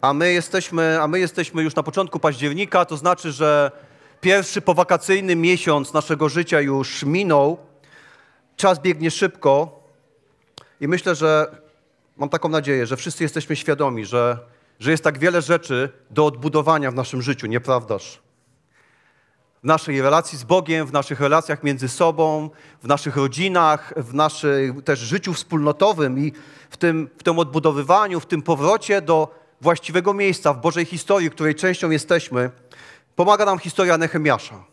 a my jesteśmy, a my jesteśmy już na początku października, to znaczy, że pierwszy powakacyjny miesiąc naszego życia już minął. Czas biegnie szybko i myślę, że mam taką nadzieję, że wszyscy jesteśmy świadomi, że, że jest tak wiele rzeczy do odbudowania w naszym życiu, nieprawdaż? W naszej relacji z Bogiem, w naszych relacjach między sobą, w naszych rodzinach, w naszym też życiu wspólnotowym i w tym, w tym odbudowywaniu, w tym powrocie do właściwego miejsca w Bożej historii, której częścią jesteśmy, pomaga nam historia Nehemiasza.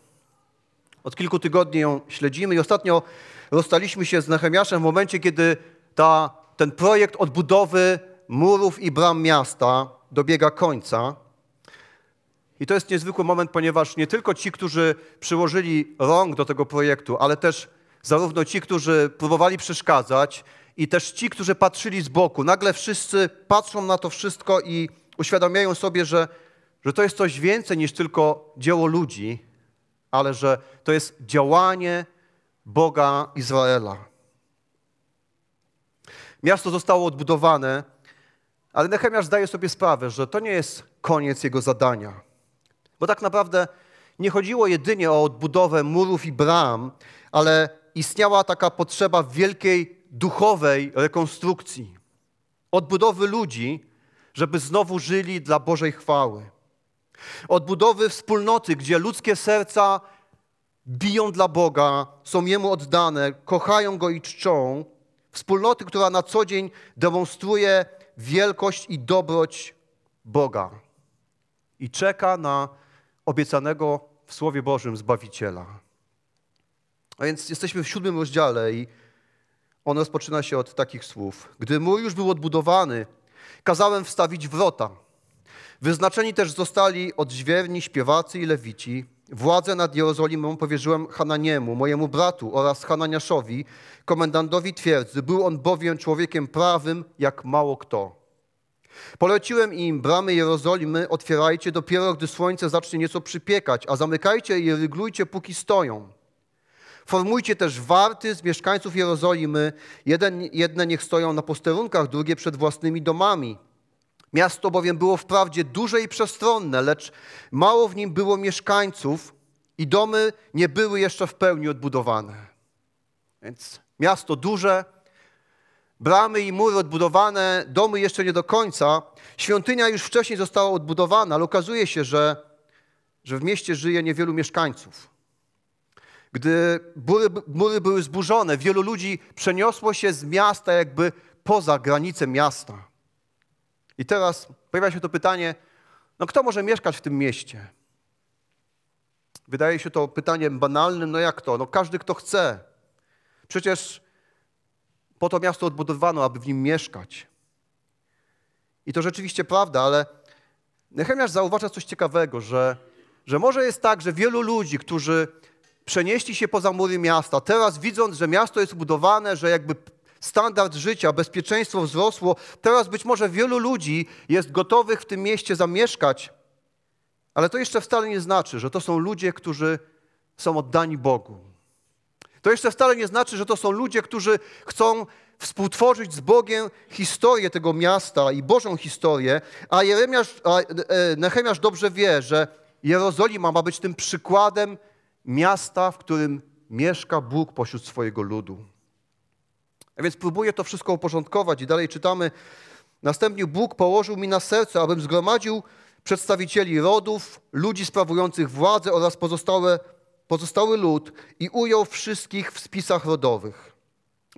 Od kilku tygodni ją śledzimy i ostatnio rozstaliśmy się z Nehemiaszem w momencie, kiedy ta, ten projekt odbudowy murów i bram miasta dobiega końca. I to jest niezwykły moment, ponieważ nie tylko ci, którzy przyłożyli rąk do tego projektu, ale też zarówno ci, którzy próbowali przeszkadzać i też ci, którzy patrzyli z boku, nagle wszyscy patrzą na to wszystko i uświadamiają sobie, że, że to jest coś więcej niż tylko dzieło ludzi, ale że to jest działanie Boga Izraela. Miasto zostało odbudowane, ale Nehemiasz zdaje sobie sprawę, że to nie jest koniec jego zadania. Bo tak naprawdę nie chodziło jedynie o odbudowę murów i bram, ale istniała taka potrzeba wielkiej duchowej rekonstrukcji, odbudowy ludzi, żeby znowu żyli dla Bożej chwały, odbudowy wspólnoty, gdzie ludzkie serca biją dla Boga, są Jemu oddane, kochają Go i czczą, wspólnoty, która na co dzień demonstruje wielkość i dobroć Boga i czeka na obiecanego w Słowie Bożym Zbawiciela. A więc jesteśmy w siódmym rozdziale i on rozpoczyna się od takich słów. Gdy mur już był odbudowany, kazałem wstawić wrota. Wyznaczeni też zostali odźwierni śpiewacy i lewici. Władzę nad Jerozolimą powierzyłem Hananiemu, mojemu bratu oraz Hananiaszowi, komendantowi twierdzy. Był on bowiem człowiekiem prawym, jak mało kto. Poleciłem im bramy Jerozolimy, otwierajcie dopiero, gdy słońce zacznie nieco przypiekać, a zamykajcie i ryglujcie, póki stoją. Formujcie też warty z mieszkańców Jerozolimy. Jeden, jedne niech stoją na posterunkach, drugie przed własnymi domami. Miasto bowiem było wprawdzie duże i przestronne, lecz mało w nim było mieszkańców i domy nie były jeszcze w pełni odbudowane. Więc miasto duże, bramy i mury odbudowane, domy jeszcze nie do końca. Świątynia już wcześniej została odbudowana, ale okazuje się, że, że w mieście żyje niewielu mieszkańców. Gdy mury, mury były zburzone, wielu ludzi przeniosło się z miasta jakby poza granice miasta. I teraz pojawia się to pytanie, no kto może mieszkać w tym mieście? Wydaje się to pytaniem banalnym, no jak to? No każdy, kto chce. Przecież po to miasto odbudowano, aby w nim mieszkać. I to rzeczywiście prawda, ale Nehemiasz zauważa coś ciekawego, że, że może jest tak, że wielu ludzi, którzy przenieśli się poza mury miasta. Teraz widząc, że miasto jest budowane, że jakby standard życia, bezpieczeństwo wzrosło, teraz być może wielu ludzi jest gotowych w tym mieście zamieszkać, ale to jeszcze wcale nie znaczy, że to są ludzie, którzy są oddani Bogu. To jeszcze wcale nie znaczy, że to są ludzie, którzy chcą współtworzyć z Bogiem historię tego miasta i Bożą historię, a, Jeremiasz, a e, Nehemiasz dobrze wie, że Jerozolima ma być tym przykładem miasta, w którym mieszka Bóg pośród swojego ludu. A więc próbuję to wszystko uporządkować i dalej czytamy. Następnie Bóg położył mi na serce, abym zgromadził przedstawicieli rodów, ludzi sprawujących władzę oraz pozostałe, pozostały lud i ujął wszystkich w spisach rodowych.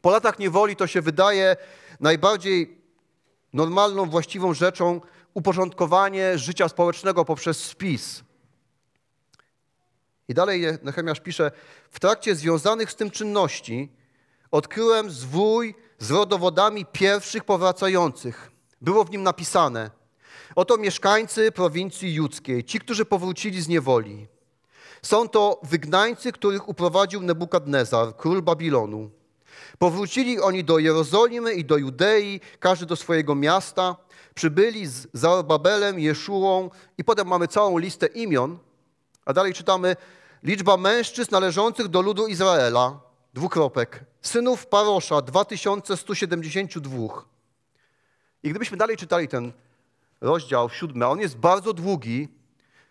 Po latach niewoli to się wydaje najbardziej normalną, właściwą rzeczą uporządkowanie życia społecznego poprzez spis. I dalej Nehemiasz pisze, w trakcie związanych z tym czynności odkryłem zwój z rodowodami pierwszych powracających. Było w nim napisane, oto mieszkańcy prowincji judzkiej, ci, którzy powrócili z niewoli. Są to wygnańcy, których uprowadził Nebukadnezar, król Babilonu. Powrócili oni do Jerozolimy i do Judei, każdy do swojego miasta. Przybyli z Zarbabelem, Jeszułą i potem mamy całą listę imion, a dalej czytamy, liczba mężczyzn należących do ludu Izraela, dwukropek, synów Parosza 2172. I gdybyśmy dalej czytali ten rozdział siódmy, a on jest bardzo długi,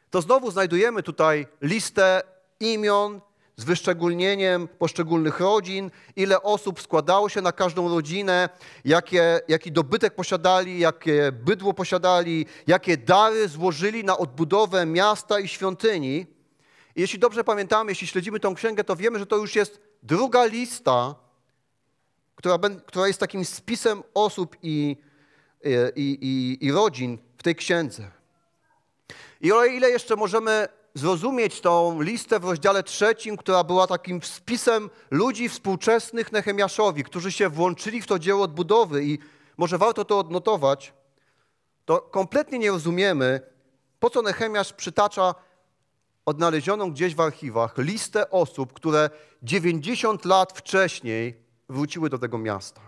to znowu znajdujemy tutaj listę imion z wyszczególnieniem poszczególnych rodzin, ile osób składało się na każdą rodzinę, jakie, jaki dobytek posiadali, jakie bydło posiadali, jakie dary złożyli na odbudowę miasta i świątyni. Jeśli dobrze pamiętamy, jeśli śledzimy tą księgę, to wiemy, że to już jest druga lista, która, która jest takim spisem osób i, i, i, i rodzin w tej księdze. I o ile jeszcze możemy zrozumieć tą listę w rozdziale trzecim, która była takim spisem ludzi współczesnych Nehemiaszowi, którzy się włączyli w to dzieło odbudowy i może warto to odnotować, to kompletnie nie rozumiemy, po co Nehemiasz przytacza odnalezioną gdzieś w archiwach listę osób, które 90 lat wcześniej wróciły do tego miasta.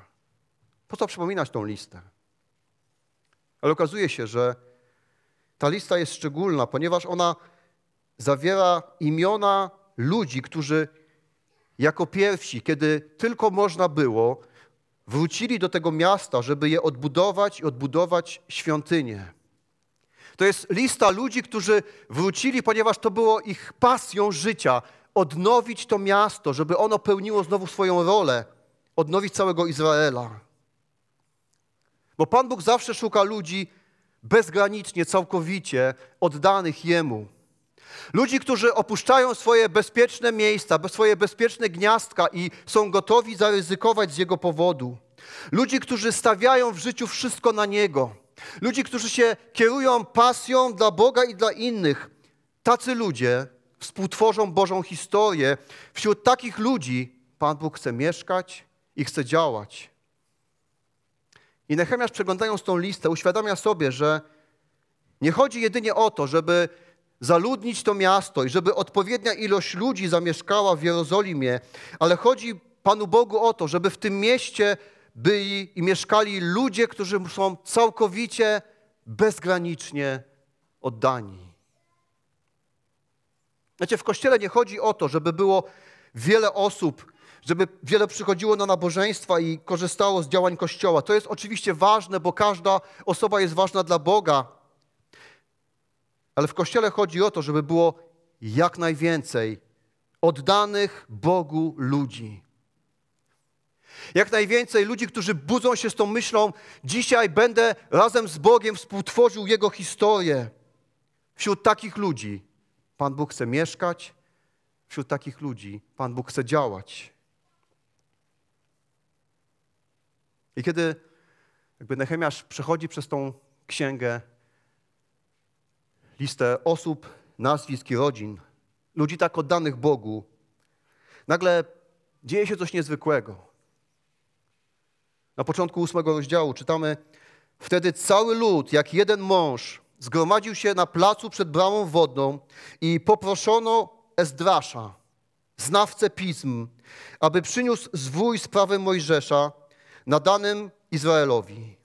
Po co przypominać tą listę? Ale okazuje się, że ta lista jest szczególna, ponieważ ona zawiera imiona ludzi, którzy jako pierwsi, kiedy tylko można było, wrócili do tego miasta, żeby je odbudować i odbudować świątynię. To jest lista ludzi, którzy wrócili, ponieważ to było ich pasją życia odnowić to miasto, żeby ono pełniło znowu swoją rolę, odnowić całego Izraela. Bo Pan Bóg zawsze szuka ludzi bezgranicznie, całkowicie oddanych Jemu. Ludzi, którzy opuszczają swoje bezpieczne miejsca, swoje bezpieczne gniazdka i są gotowi zaryzykować z Jego powodu. Ludzi, którzy stawiają w życiu wszystko na Niego. Ludzi, którzy się kierują pasją dla Boga i dla innych. Tacy ludzie współtworzą Bożą historię. Wśród takich ludzi Pan Bóg chce mieszkać i chce działać. I Nehemiasz przeglądając tą listę uświadamia sobie, że nie chodzi jedynie o to, żeby zaludnić to miasto i żeby odpowiednia ilość ludzi zamieszkała w Jerozolimie, ale chodzi Panu Bogu o to, żeby w tym mieście byli i mieszkali ludzie, którzy są całkowicie, bezgranicznie oddani. Znaczy, w kościele nie chodzi o to, żeby było wiele osób, żeby wiele przychodziło na nabożeństwa i korzystało z działań kościoła. To jest oczywiście ważne, bo każda osoba jest ważna dla Boga, ale w Kościele chodzi o to, żeby było jak najwięcej oddanych Bogu ludzi. Jak najwięcej ludzi, którzy budzą się z tą myślą, dzisiaj będę razem z Bogiem współtworzył Jego historię. Wśród takich ludzi Pan Bóg chce mieszkać, wśród takich ludzi Pan Bóg chce działać. I kiedy jakby Nehemiasz przechodzi przez tą księgę, listę osób, nazwisk i rodzin, ludzi tak oddanych Bogu, nagle dzieje się coś niezwykłego. Na początku ósmego rozdziału czytamy: Wtedy cały lud, jak jeden mąż, zgromadził się na placu przed bramą wodną i poproszono Ezdrasza, znawcę pism, aby przyniósł zwój sprawy Mojżesza nadanym Izraelowi.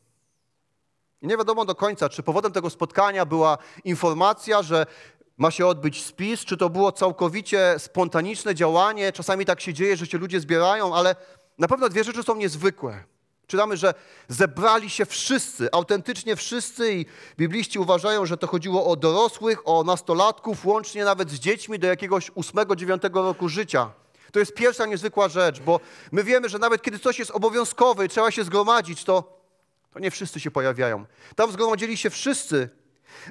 I nie wiadomo do końca, czy powodem tego spotkania była informacja, że ma się odbyć spis, czy to było całkowicie spontaniczne działanie. Czasami tak się dzieje, że się ludzie zbierają, ale na pewno dwie rzeczy są niezwykłe. Czytamy, że zebrali się wszyscy, autentycznie wszyscy i bibliści uważają, że to chodziło o dorosłych, o nastolatków, łącznie nawet z dziećmi do jakiegoś ósmego, dziewiątego roku życia. To jest pierwsza niezwykła rzecz, bo my wiemy, że nawet kiedy coś jest obowiązkowe i trzeba się zgromadzić, to to nie wszyscy się pojawiają. Tam zgromadzili się wszyscy.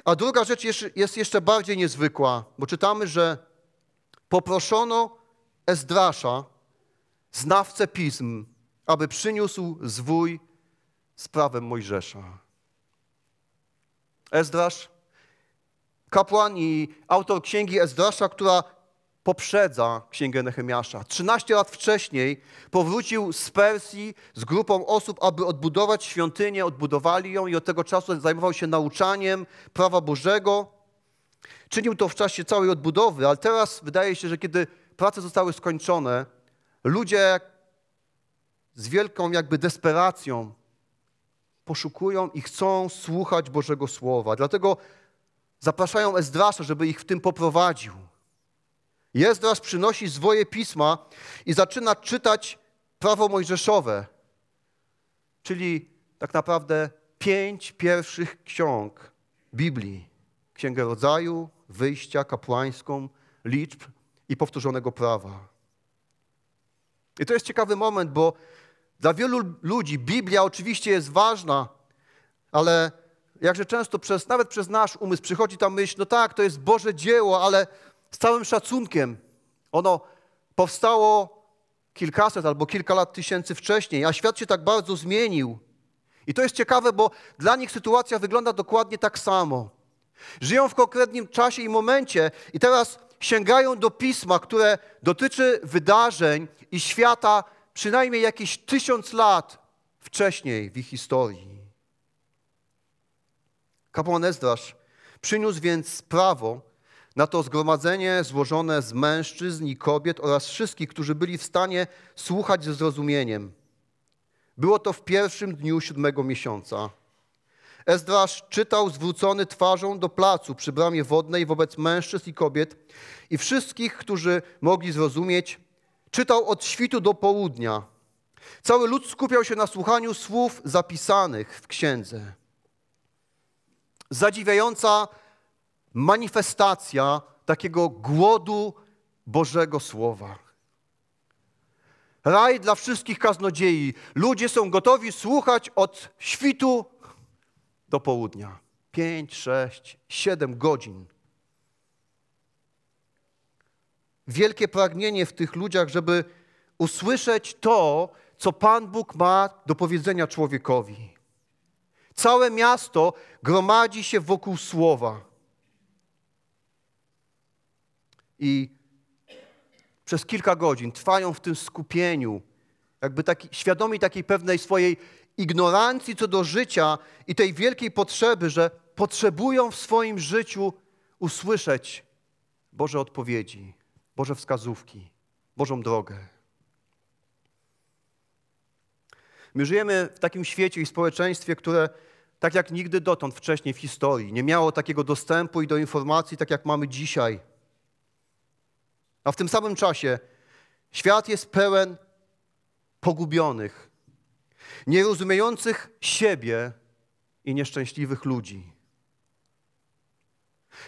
A druga rzecz jest jeszcze bardziej niezwykła, bo czytamy, że poproszono Ezdrasza, znawcę pism, aby przyniósł zwój z prawem Mojżesza. Ezdrasz, kapłan i autor księgi Ezdrasza, która poprzedza księgę Nehemiasza. 13 lat wcześniej powrócił z Persji z grupą osób, aby odbudować świątynię, odbudowali ją i od tego czasu zajmował się nauczaniem prawa Bożego. Czynił to w czasie całej odbudowy, ale teraz wydaje się, że kiedy prace zostały skończone, ludzie z wielką jakby desperacją poszukują i chcą słuchać Bożego Słowa. Dlatego zapraszają Ezdrasza, żeby ich w tym poprowadził. Jezdras przynosi zwoje pisma i zaczyna czytać prawo mojżeszowe, czyli tak naprawdę pięć pierwszych ksiąg Biblii. Księgę Rodzaju, Wyjścia, Kapłańską, Liczb i Powtórzonego Prawa. I to jest ciekawy moment, bo dla wielu ludzi Biblia oczywiście jest ważna, ale jakże często przez, nawet przez nasz umysł przychodzi ta myśl, no tak, to jest Boże dzieło, ale z całym szacunkiem. Ono powstało kilkaset albo kilka lat tysięcy wcześniej, a świat się tak bardzo zmienił. I to jest ciekawe, bo dla nich sytuacja wygląda dokładnie tak samo. Żyją w konkretnym czasie i momencie i teraz sięgają do pisma, które dotyczy wydarzeń i świata przynajmniej jakieś tysiąc lat wcześniej w ich historii. Kapłan Ezdrasz przyniósł więc prawo na to zgromadzenie złożone z mężczyzn i kobiet oraz wszystkich, którzy byli w stanie słuchać ze zrozumieniem. Było to w pierwszym dniu siódmego miesiąca. Ezdrasz czytał zwrócony twarzą do placu przy bramie wodnej wobec mężczyzn i kobiet i wszystkich, którzy mogli zrozumieć, czytał od świtu do południa. Cały lud skupiał się na słuchaniu słów zapisanych w księdze. Zadziwiająca manifestacja takiego głodu Bożego Słowa. Raj dla wszystkich kaznodziei. Ludzie są gotowi słuchać od świtu do południa. Pięć, sześć, siedem godzin. Wielkie pragnienie w tych ludziach, żeby usłyszeć to, co Pan Bóg ma do powiedzenia człowiekowi. Całe miasto gromadzi się wokół słowa. I przez kilka godzin trwają w tym skupieniu, jakby taki, świadomi takiej pewnej swojej ignorancji co do życia i tej wielkiej potrzeby, że potrzebują w swoim życiu usłyszeć Boże odpowiedzi, Boże wskazówki, Bożą drogę. My żyjemy w takim świecie i społeczeństwie, które tak jak nigdy dotąd wcześniej w historii nie miało takiego dostępu i do informacji, tak jak mamy dzisiaj. A w tym samym czasie świat jest pełen pogubionych, nierozumiejących siebie i nieszczęśliwych ludzi.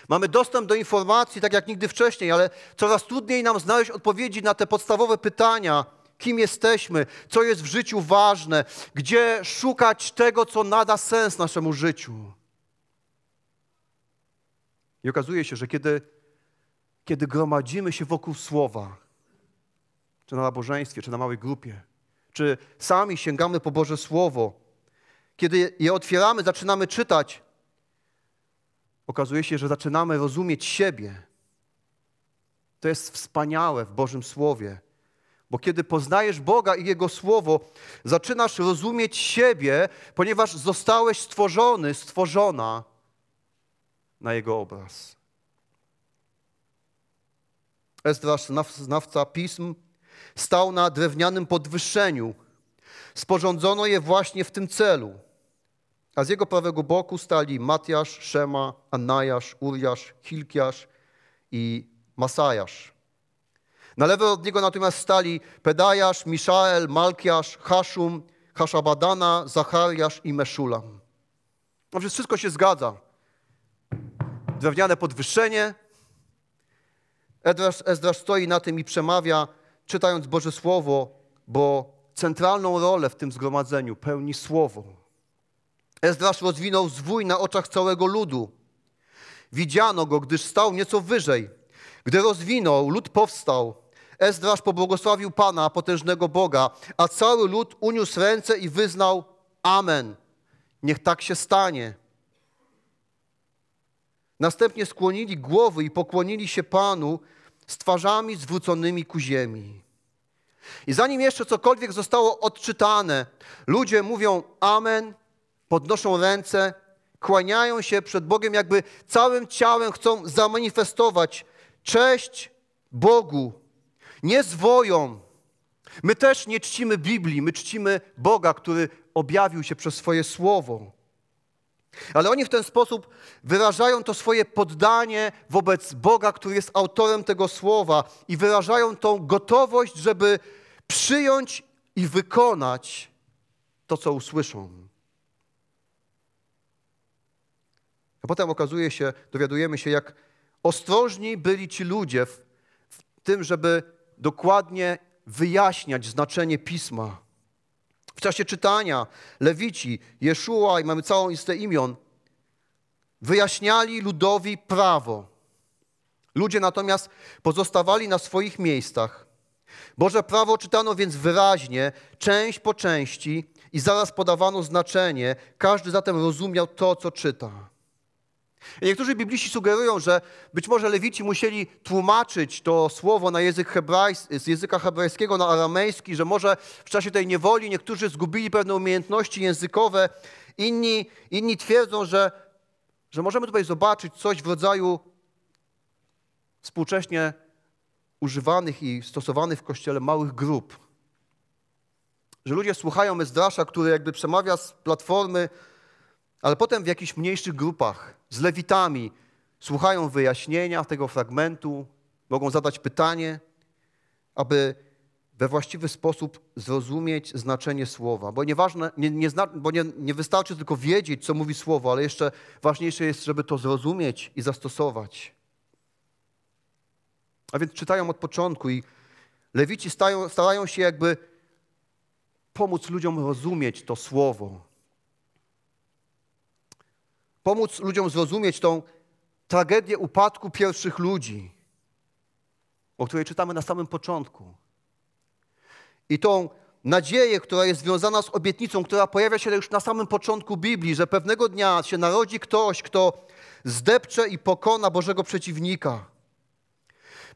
Mamy dostęp do informacji tak jak nigdy wcześniej, ale coraz trudniej nam znaleźć odpowiedzi na te podstawowe pytania, kim jesteśmy, co jest w życiu ważne, gdzie szukać tego, co nada sens naszemu życiu. I okazuje się, że kiedy, kiedy gromadzimy się wokół słowa, czy na nabożeństwie, czy na małej grupie, czy sami sięgamy po Boże Słowo, kiedy je otwieramy, zaczynamy czytać, okazuje się, że zaczynamy rozumieć siebie. To jest wspaniałe w Bożym Słowie. Bo kiedy poznajesz Boga i Jego Słowo, zaczynasz rozumieć siebie, ponieważ zostałeś stworzony, stworzona na Jego obraz. Ezdrasz, znawca pism, stał na drewnianym podwyższeniu. Sporządzono je właśnie w tym celu. A z jego prawego boku stali Matiasz, Szema, Annajasz, Uriasz, Hilkiasz i Masajasz. Na lewo od niego natomiast stali Pedajasz, Miszael, Malkiasz, Haszum, Haszabadana, Zachariasz i Meszulam. No wszystko się zgadza. Drewniane podwyższenie. Ezdrasz stoi na tym i przemawia, czytając Boże Słowo, bo centralną rolę w tym zgromadzeniu pełni Słowo. Ezdrasz rozwinął zwój na oczach całego ludu. Widziano go, gdyż stał nieco wyżej. Gdy rozwinął, lud powstał. Ezdrasz pobłogosławił Pana, potężnego Boga, a cały lud uniósł ręce i wyznał Amen. Niech tak się stanie. Następnie skłonili głowy i pokłonili się Panu z twarzami zwróconymi ku ziemi. I zanim jeszcze cokolwiek zostało odczytane, ludzie mówią Amen, podnoszą ręce, kłaniają się przed Bogiem, jakby całym ciałem chcą zamanifestować cześć Bogu, nie zwoją. My też nie czcimy Biblii, my czcimy Boga, który objawił się przez swoje słowo. Ale oni w ten sposób wyrażają to swoje poddanie wobec Boga, który jest autorem tego słowa i wyrażają tą gotowość, żeby przyjąć i wykonać to, co usłyszą. A potem okazuje się, dowiadujemy się, jak ostrożni byli ci ludzie w, w tym, żeby dokładnie wyjaśniać znaczenie pisma. W czasie czytania Lewici, Jeszua i mamy całą listę imion, wyjaśniali ludowi prawo. Ludzie natomiast pozostawali na swoich miejscach. Boże prawo czytano więc wyraźnie, część po części i zaraz podawano znaczenie. Każdy zatem rozumiał to, co czyta. Niektórzy bibliści sugerują, że być może lewici musieli tłumaczyć to słowo na język z języka hebrajskiego na aramejski, że może w czasie tej niewoli niektórzy zgubili pewne umiejętności językowe. Inni, inni twierdzą, że, że możemy tutaj zobaczyć coś w rodzaju współcześnie używanych i stosowanych w kościele małych grup. Że ludzie słuchają Ezdrasza, który jakby przemawia z platformy, ale potem w jakichś mniejszych grupach z lewitami słuchają wyjaśnienia tego fragmentu, mogą zadać pytanie, aby we właściwy sposób zrozumieć znaczenie słowa. Bo, nieważne, nie, nie, bo nie, nie wystarczy tylko wiedzieć, co mówi słowo, ale jeszcze ważniejsze jest, żeby to zrozumieć i zastosować. A więc czytają od początku i lewici stają, starają się jakby pomóc ludziom rozumieć to słowo. Pomóc ludziom zrozumieć tą tragedię upadku pierwszych ludzi, o której czytamy na samym początku. I tą nadzieję, która jest związana z obietnicą, która pojawia się już na samym początku Biblii, że pewnego dnia się narodzi ktoś, kto zdepcze i pokona Bożego przeciwnika.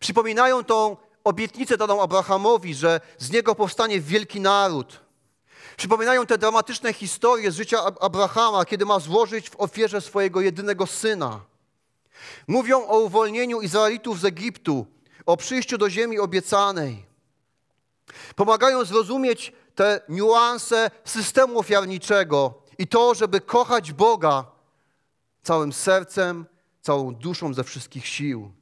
Przypominają tą obietnicę daną Abrahamowi, że z niego powstanie wielki naród. Przypominają te dramatyczne historie z życia Abrahama, kiedy ma złożyć w ofierze swojego jedynego syna. Mówią o uwolnieniu Izraelitów z Egiptu, o przyjściu do ziemi obiecanej. Pomagają zrozumieć te niuanse systemu ofiarniczego i to, żeby kochać Boga całym sercem, całą duszą ze wszystkich sił.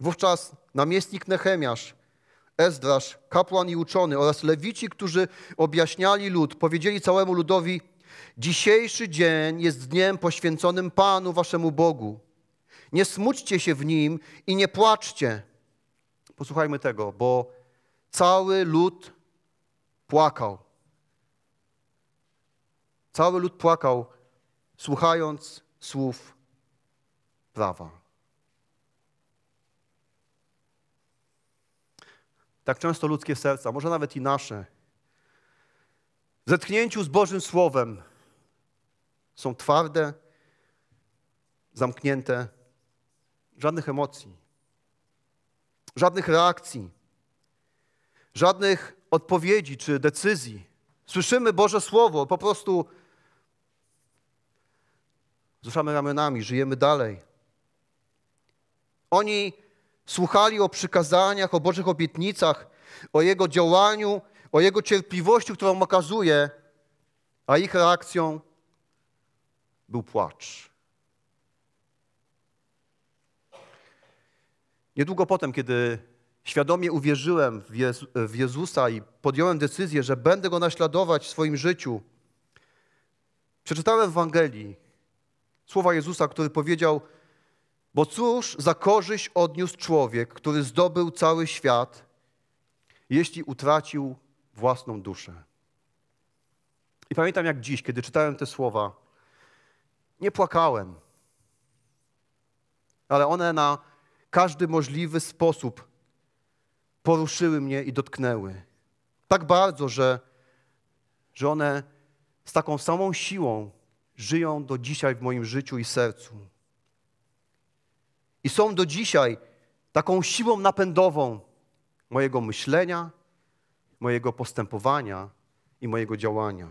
Wówczas namiestnik Nehemiasz, Ezdrasz, kapłan i uczony oraz lewici, którzy objaśniali lud, powiedzieli całemu ludowi: Dzisiejszy dzień jest dniem poświęconym Panu waszemu Bogu. Nie smućcie się w nim i nie płaczcie. Posłuchajmy tego, bo cały lud płakał. Cały lud płakał, słuchając słów prawa. Tak często ludzkie serca, może nawet i nasze, w zetknięciu z Bożym Słowem są twarde, zamknięte, żadnych emocji, żadnych reakcji, żadnych odpowiedzi czy decyzji. Słyszymy Boże Słowo, po prostu wzruszamy ramionami, żyjemy dalej. Oni Słuchali o przykazaniach, o Bożych obietnicach, o Jego działaniu, o Jego cierpliwości, którą okazuje, a ich reakcją był płacz. Niedługo potem, kiedy świadomie uwierzyłem w, Jezu, w Jezusa i podjąłem decyzję, że będę Go naśladować w swoim życiu, przeczytałem w Ewangelii słowa Jezusa, który powiedział, bo cóż za korzyść odniósł człowiek, który zdobył cały świat, jeśli utracił własną duszę? I pamiętam jak dziś, kiedy czytałem te słowa, nie płakałem, ale one na każdy możliwy sposób poruszyły mnie i dotknęły. Tak bardzo, że, że one z taką samą siłą żyją do dzisiaj w moim życiu i sercu i są do dzisiaj taką siłą napędową mojego myślenia, mojego postępowania i mojego działania.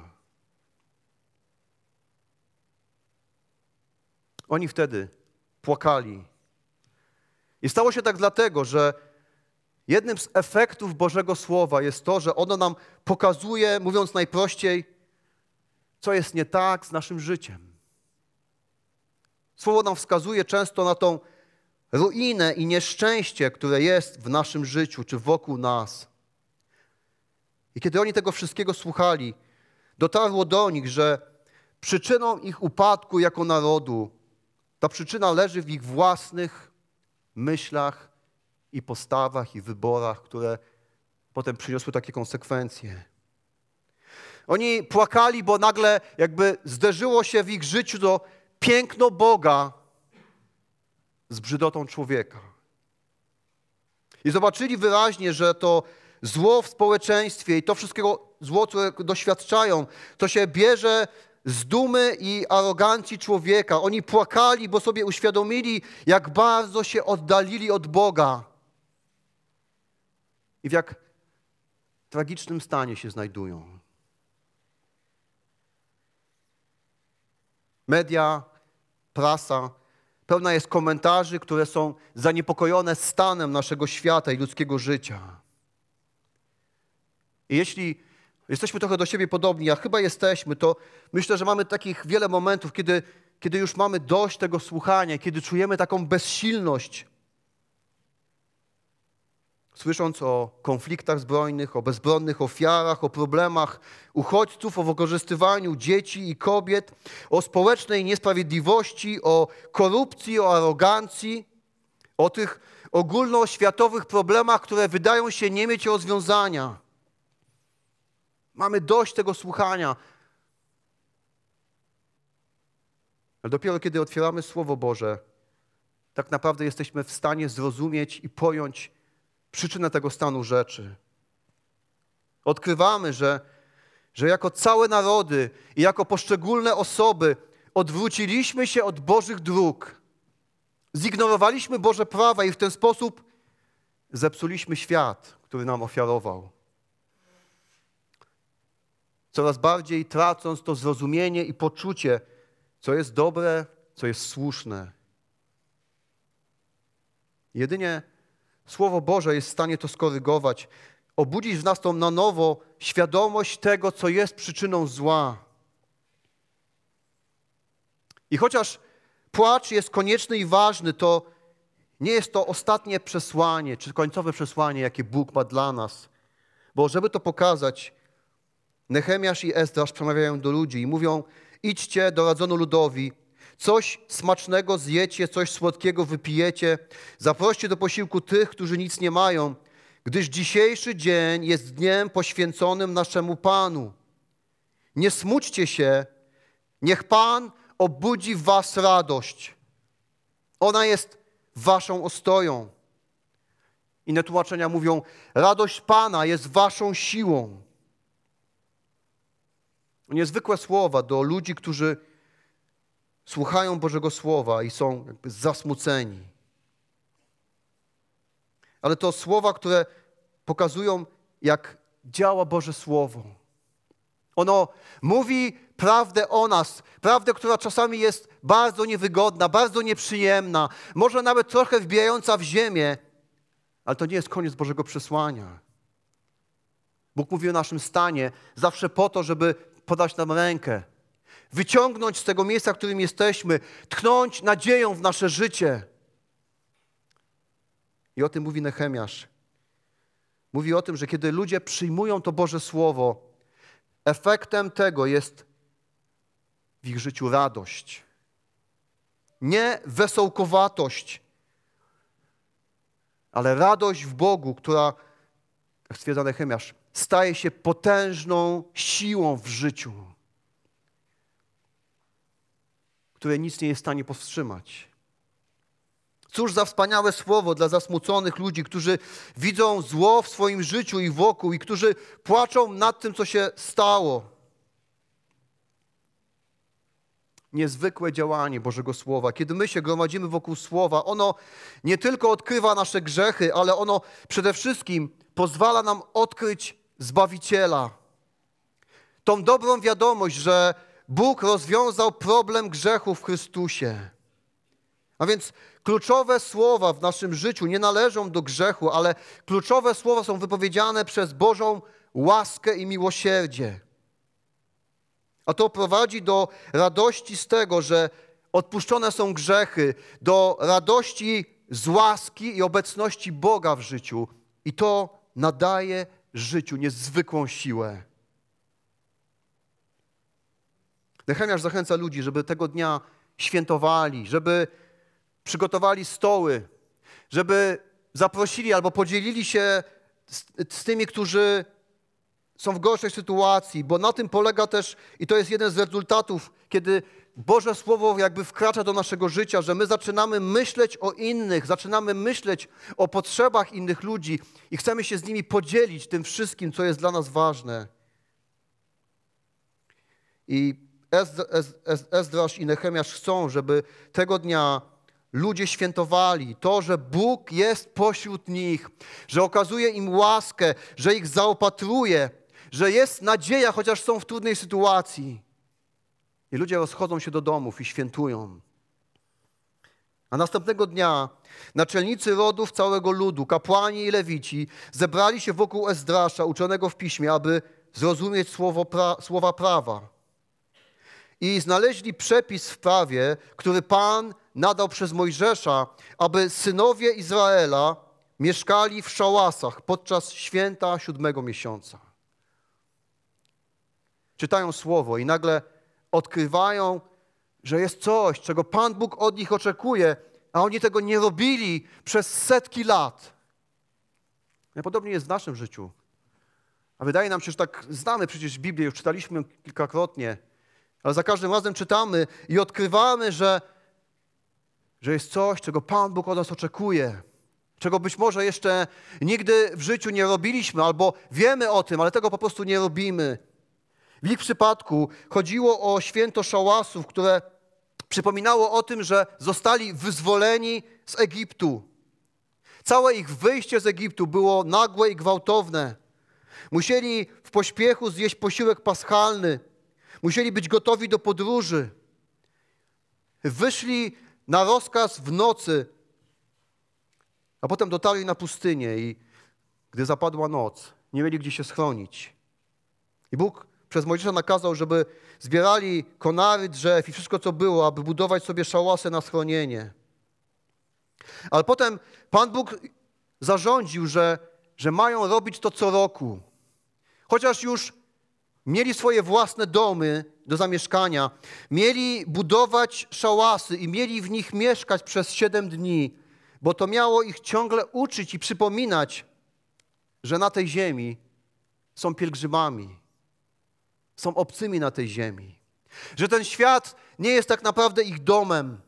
Oni wtedy płakali. I stało się tak dlatego, że jednym z efektów Bożego Słowa jest to, że ono nam pokazuje, mówiąc najprościej, co jest nie tak z naszym życiem. Słowo nam wskazuje często na tą ruinę i nieszczęście, które jest w naszym życiu czy wokół nas. I kiedy oni tego wszystkiego słuchali, dotarło do nich, że przyczyną ich upadku jako narodu, ta przyczyna leży w ich własnych myślach i postawach i wyborach, które potem przyniosły takie konsekwencje. Oni płakali, bo nagle jakby zderzyło się w ich życiu to piękno Boga z brzydotą człowieka. I zobaczyli wyraźnie, że to zło w społeczeństwie i to wszystkiego zło, które doświadczają, to się bierze z dumy i arogancji człowieka. Oni płakali, bo sobie uświadomili, jak bardzo się oddalili od Boga i w jak tragicznym stanie się znajdują. Media, prasa pełna jest komentarzy, które są zaniepokojone stanem naszego świata i ludzkiego życia. I jeśli jesteśmy trochę do siebie podobni, a chyba jesteśmy, to myślę, że mamy takich wiele momentów, kiedy, kiedy już mamy dość tego słuchania, kiedy czujemy taką bezsilność. Słysząc o konfliktach zbrojnych, o bezbronnych ofiarach, o problemach uchodźców, o wykorzystywaniu dzieci i kobiet, o społecznej niesprawiedliwości, o korupcji, o arogancji, o tych ogólnoświatowych problemach, które wydają się nie mieć rozwiązania. Mamy dość tego słuchania. Ale dopiero kiedy otwieramy Słowo Boże, tak naprawdę jesteśmy w stanie zrozumieć i pojąć przyczynę tego stanu rzeczy. Odkrywamy, że, że jako całe narody i jako poszczególne osoby odwróciliśmy się od Bożych dróg, zignorowaliśmy Boże prawa i w ten sposób zepsuliśmy świat, który nam ofiarował coraz bardziej tracąc to zrozumienie i poczucie, co jest dobre, co jest słuszne. Jedynie Słowo Boże jest w stanie to skorygować, obudzić w nas tą na nowo świadomość tego, co jest przyczyną zła. I chociaż płacz jest konieczny i ważny, to nie jest to ostatnie przesłanie, czy końcowe przesłanie, jakie Bóg ma dla nas. Bo żeby to pokazać, Nehemiasz i Ezdrasz przemawiają do ludzi i mówią: idźcie, doradzono ludowi, coś smacznego zjecie, coś słodkiego wypijecie, zaproście do posiłku tych, którzy nic nie mają, gdyż dzisiejszy dzień jest dniem poświęconym naszemu Panu. Nie smućcie się, niech Pan obudzi w was radość. Ona jest waszą ostoją. Inne tłumaczenia mówią: radość Pana jest waszą siłą niezwykłe słowa do ludzi, którzy słuchają Bożego Słowa i są jakby zasmuceni. Ale to słowa, które pokazują, jak działa Boże Słowo. Ono mówi prawdę o nas, prawdę, która czasami jest bardzo niewygodna, bardzo nieprzyjemna, może nawet trochę wbijająca w ziemię, ale to nie jest koniec Bożego przesłania. Bóg mówi o naszym stanie zawsze po to, żeby podać nam rękę, wyciągnąć z tego miejsca, w którym jesteśmy, tchnąć nadzieją w nasze życie. I o tym mówi Nehemiasz. Mówi o tym, że kiedy ludzie przyjmują to Boże Słowo, efektem tego jest w ich życiu radość. Nie wesołkowatość, ale radość w Bogu, która, jak stwierdza Nehemiasz, staje się potężną siłą w życiu, które nic nie jest w stanie powstrzymać. Cóż za wspaniałe słowo dla zasmuconych ludzi, którzy widzą zło w swoim życiu i wokół i którzy płaczą nad tym, co się stało. Niezwykłe działanie Bożego Słowa. Kiedy my się gromadzimy wokół Słowa, ono nie tylko odkrywa nasze grzechy, ale ono przede wszystkim pozwala nam odkryć Zbawiciela. Tą dobrą wiadomość, że Bóg rozwiązał problem grzechu w Chrystusie. A więc kluczowe słowa w naszym życiu nie należą do grzechu, ale kluczowe słowa są wypowiedziane przez Bożą łaskę i miłosierdzie. A to prowadzi do radości z tego, że odpuszczone są grzechy, do radości z łaski i obecności Boga w życiu. I to nadaje życiu niezwykłą siłę. Nehemiasz zachęca ludzi, żeby tego dnia świętowali, żeby przygotowali stoły, żeby zaprosili albo podzielili się z, z tymi, którzy są w gorszej sytuacji, bo na tym polega też, i to jest jeden z rezultatów, kiedy Boże Słowo jakby wkracza do naszego życia, że my zaczynamy myśleć o innych, zaczynamy myśleć o potrzebach innych ludzi i chcemy się z nimi podzielić tym wszystkim, co jest dla nas ważne. I Ezdrasz i Nehemiasz chcą, żeby tego dnia ludzie świętowali to, że Bóg jest pośród nich, że okazuje im łaskę, że ich zaopatruje, że jest nadzieja, chociaż są w trudnej sytuacji. I ludzie rozchodzą się do domów i świętują. A następnego dnia naczelnicy rodów całego ludu, kapłani i lewici zebrali się wokół Ezdrasza, uczonego w piśmie, aby zrozumieć słowo pra słowa prawa. I znaleźli przepis w prawie, który Pan nadał przez Mojżesza, aby synowie Izraela mieszkali w szałasach podczas święta siódmego miesiąca. Czytają słowo i nagle odkrywają, że jest coś, czego Pan Bóg od nich oczekuje, a oni tego nie robili przez setki lat. Podobnie jest w naszym życiu. A wydaje nam się, że tak znamy przecież Biblię, już czytaliśmy ją kilkakrotnie, ale za każdym razem czytamy i odkrywamy, że, że jest coś, czego Pan Bóg od nas oczekuje, czego być może jeszcze nigdy w życiu nie robiliśmy, albo wiemy o tym, ale tego po prostu nie robimy. W ich przypadku chodziło o święto szałasów, które przypominało o tym, że zostali wyzwoleni z Egiptu. Całe ich wyjście z Egiptu było nagłe i gwałtowne. Musieli w pośpiechu zjeść posiłek paschalny. Musieli być gotowi do podróży. Wyszli na rozkaz w nocy, a potem dotarli na pustynię i gdy zapadła noc, nie mieli gdzie się schronić. I Bóg przez Mojżesza nakazał, żeby zbierali konary drzew i wszystko, co było, aby budować sobie szałasy na schronienie. Ale potem Pan Bóg zarządził, że, że mają robić to co roku. Chociaż już mieli swoje własne domy do zamieszkania, mieli budować szałasy i mieli w nich mieszkać przez siedem dni, bo to miało ich ciągle uczyć i przypominać, że na tej ziemi są pielgrzymami są obcymi na tej ziemi. Że ten świat nie jest tak naprawdę ich domem.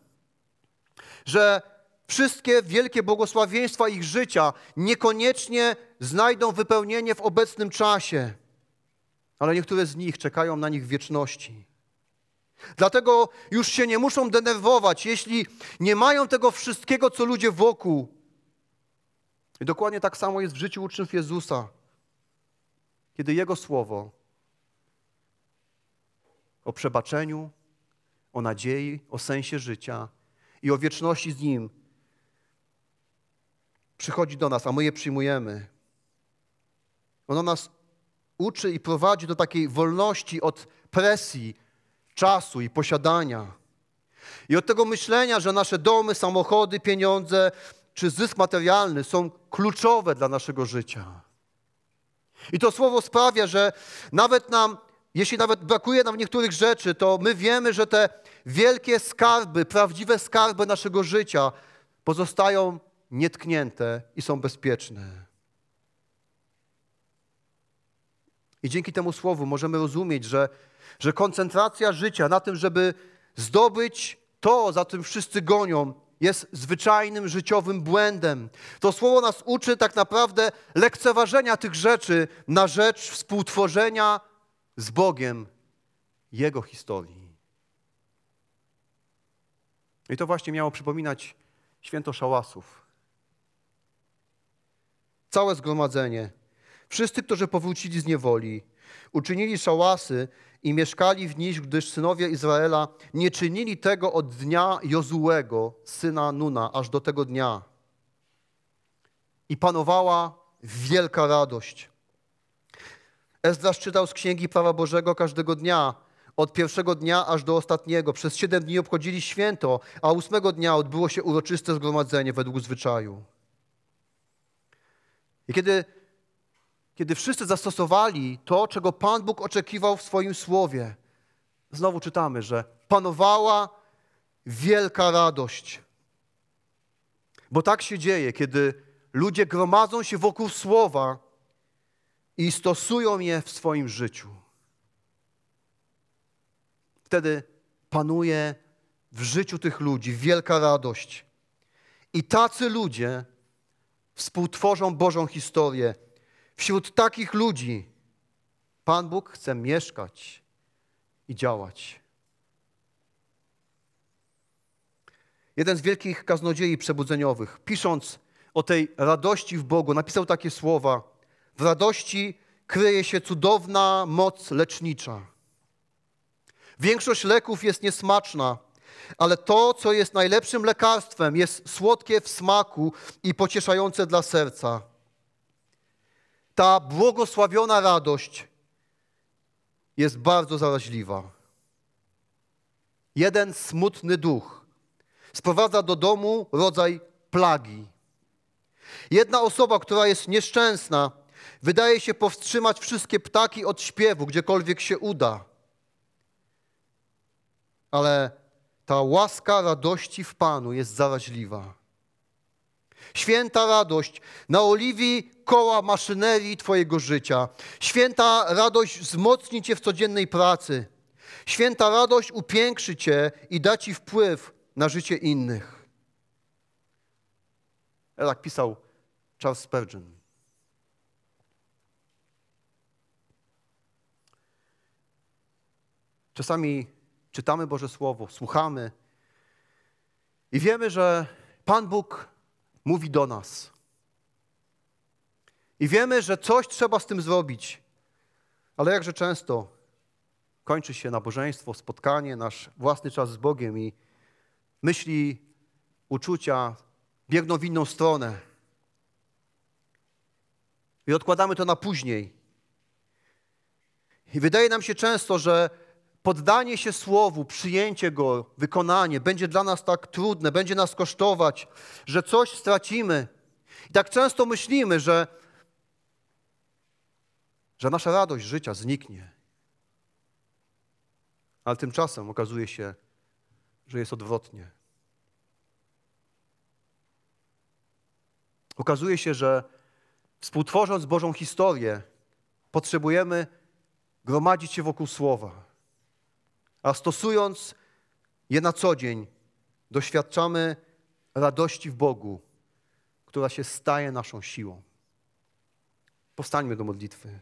Że wszystkie wielkie błogosławieństwa ich życia niekoniecznie znajdą wypełnienie w obecnym czasie, ale niektóre z nich czekają na nich wieczności. Dlatego już się nie muszą denerwować, jeśli nie mają tego wszystkiego, co ludzie wokół. I dokładnie tak samo jest w życiu uczniów Jezusa, kiedy Jego słowo o przebaczeniu, o nadziei, o sensie życia i o wieczności z Nim przychodzi do nas, a my je przyjmujemy. Ono nas uczy i prowadzi do takiej wolności od presji, czasu i posiadania. I od tego myślenia, że nasze domy, samochody, pieniądze czy zysk materialny są kluczowe dla naszego życia. I to słowo sprawia, że nawet nam jeśli nawet brakuje nam niektórych rzeczy, to my wiemy, że te wielkie skarby, prawdziwe skarby naszego życia pozostają nietknięte i są bezpieczne. I dzięki temu słowu możemy rozumieć, że, że koncentracja życia na tym, żeby zdobyć to, za tym wszyscy gonią, jest zwyczajnym życiowym błędem. To słowo nas uczy tak naprawdę lekceważenia tych rzeczy na rzecz współtworzenia z Bogiem Jego historii. I to właśnie miało przypominać święto szałasów. Całe zgromadzenie, wszyscy, którzy powrócili z niewoli, uczynili szałasy i mieszkali w nich, gdyż synowie Izraela nie czynili tego od dnia Jozułego, syna Nuna, aż do tego dnia. I panowała wielka radość. Ezdrasz czytał z Księgi Prawa Bożego każdego dnia, od pierwszego dnia aż do ostatniego. Przez siedem dni obchodzili święto, a ósmego dnia odbyło się uroczyste zgromadzenie według zwyczaju. I kiedy, kiedy wszyscy zastosowali to, czego Pan Bóg oczekiwał w swoim słowie, znowu czytamy, że panowała wielka radość. Bo tak się dzieje, kiedy ludzie gromadzą się wokół słowa i stosują je w swoim życiu. Wtedy panuje w życiu tych ludzi wielka radość. I tacy ludzie współtworzą Bożą historię. Wśród takich ludzi Pan Bóg chce mieszkać i działać. Jeden z wielkich kaznodziei przebudzeniowych, pisząc o tej radości w Bogu, napisał takie słowa: W radości kryje się cudowna moc lecznicza. Większość leków jest niesmaczna, ale to, co jest najlepszym lekarstwem, jest słodkie w smaku i pocieszające dla serca. Ta błogosławiona radość jest bardzo zaraźliwa. Jeden smutny duch sprowadza do domu rodzaj plagi. Jedna osoba, która jest nieszczęsna, wydaje się powstrzymać wszystkie ptaki od śpiewu, gdziekolwiek się uda. Ale ta łaska radości w Panu jest zaraźliwa. Święta radość naoliwi koła maszynerii Twojego życia. Święta radość wzmocni Cię w codziennej pracy. Święta radość upiększy Cię i da Ci wpływ na życie innych. Jak pisał Charles Spurgeon. Czasami czytamy Boże Słowo, słuchamy i wiemy, że Pan Bóg mówi do nas. I wiemy, że coś trzeba z tym zrobić. Ale jakże często kończy się nabożeństwo, spotkanie, nasz własny czas z Bogiem i myśli, uczucia biegną w inną stronę. I odkładamy to na później. I wydaje nam się często, że poddanie się słowu, przyjęcie go, wykonanie będzie dla nas tak trudne, będzie nas kosztować, że coś stracimy. I tak często myślimy, że, że nasza radość życia zniknie. Ale tymczasem okazuje się, że jest odwrotnie. Okazuje się, że współtworząc Bożą historię, potrzebujemy gromadzić się wokół Słowa a stosując je na co dzień, doświadczamy radości w Bogu, która się staje naszą siłą. Powstańmy do modlitwy.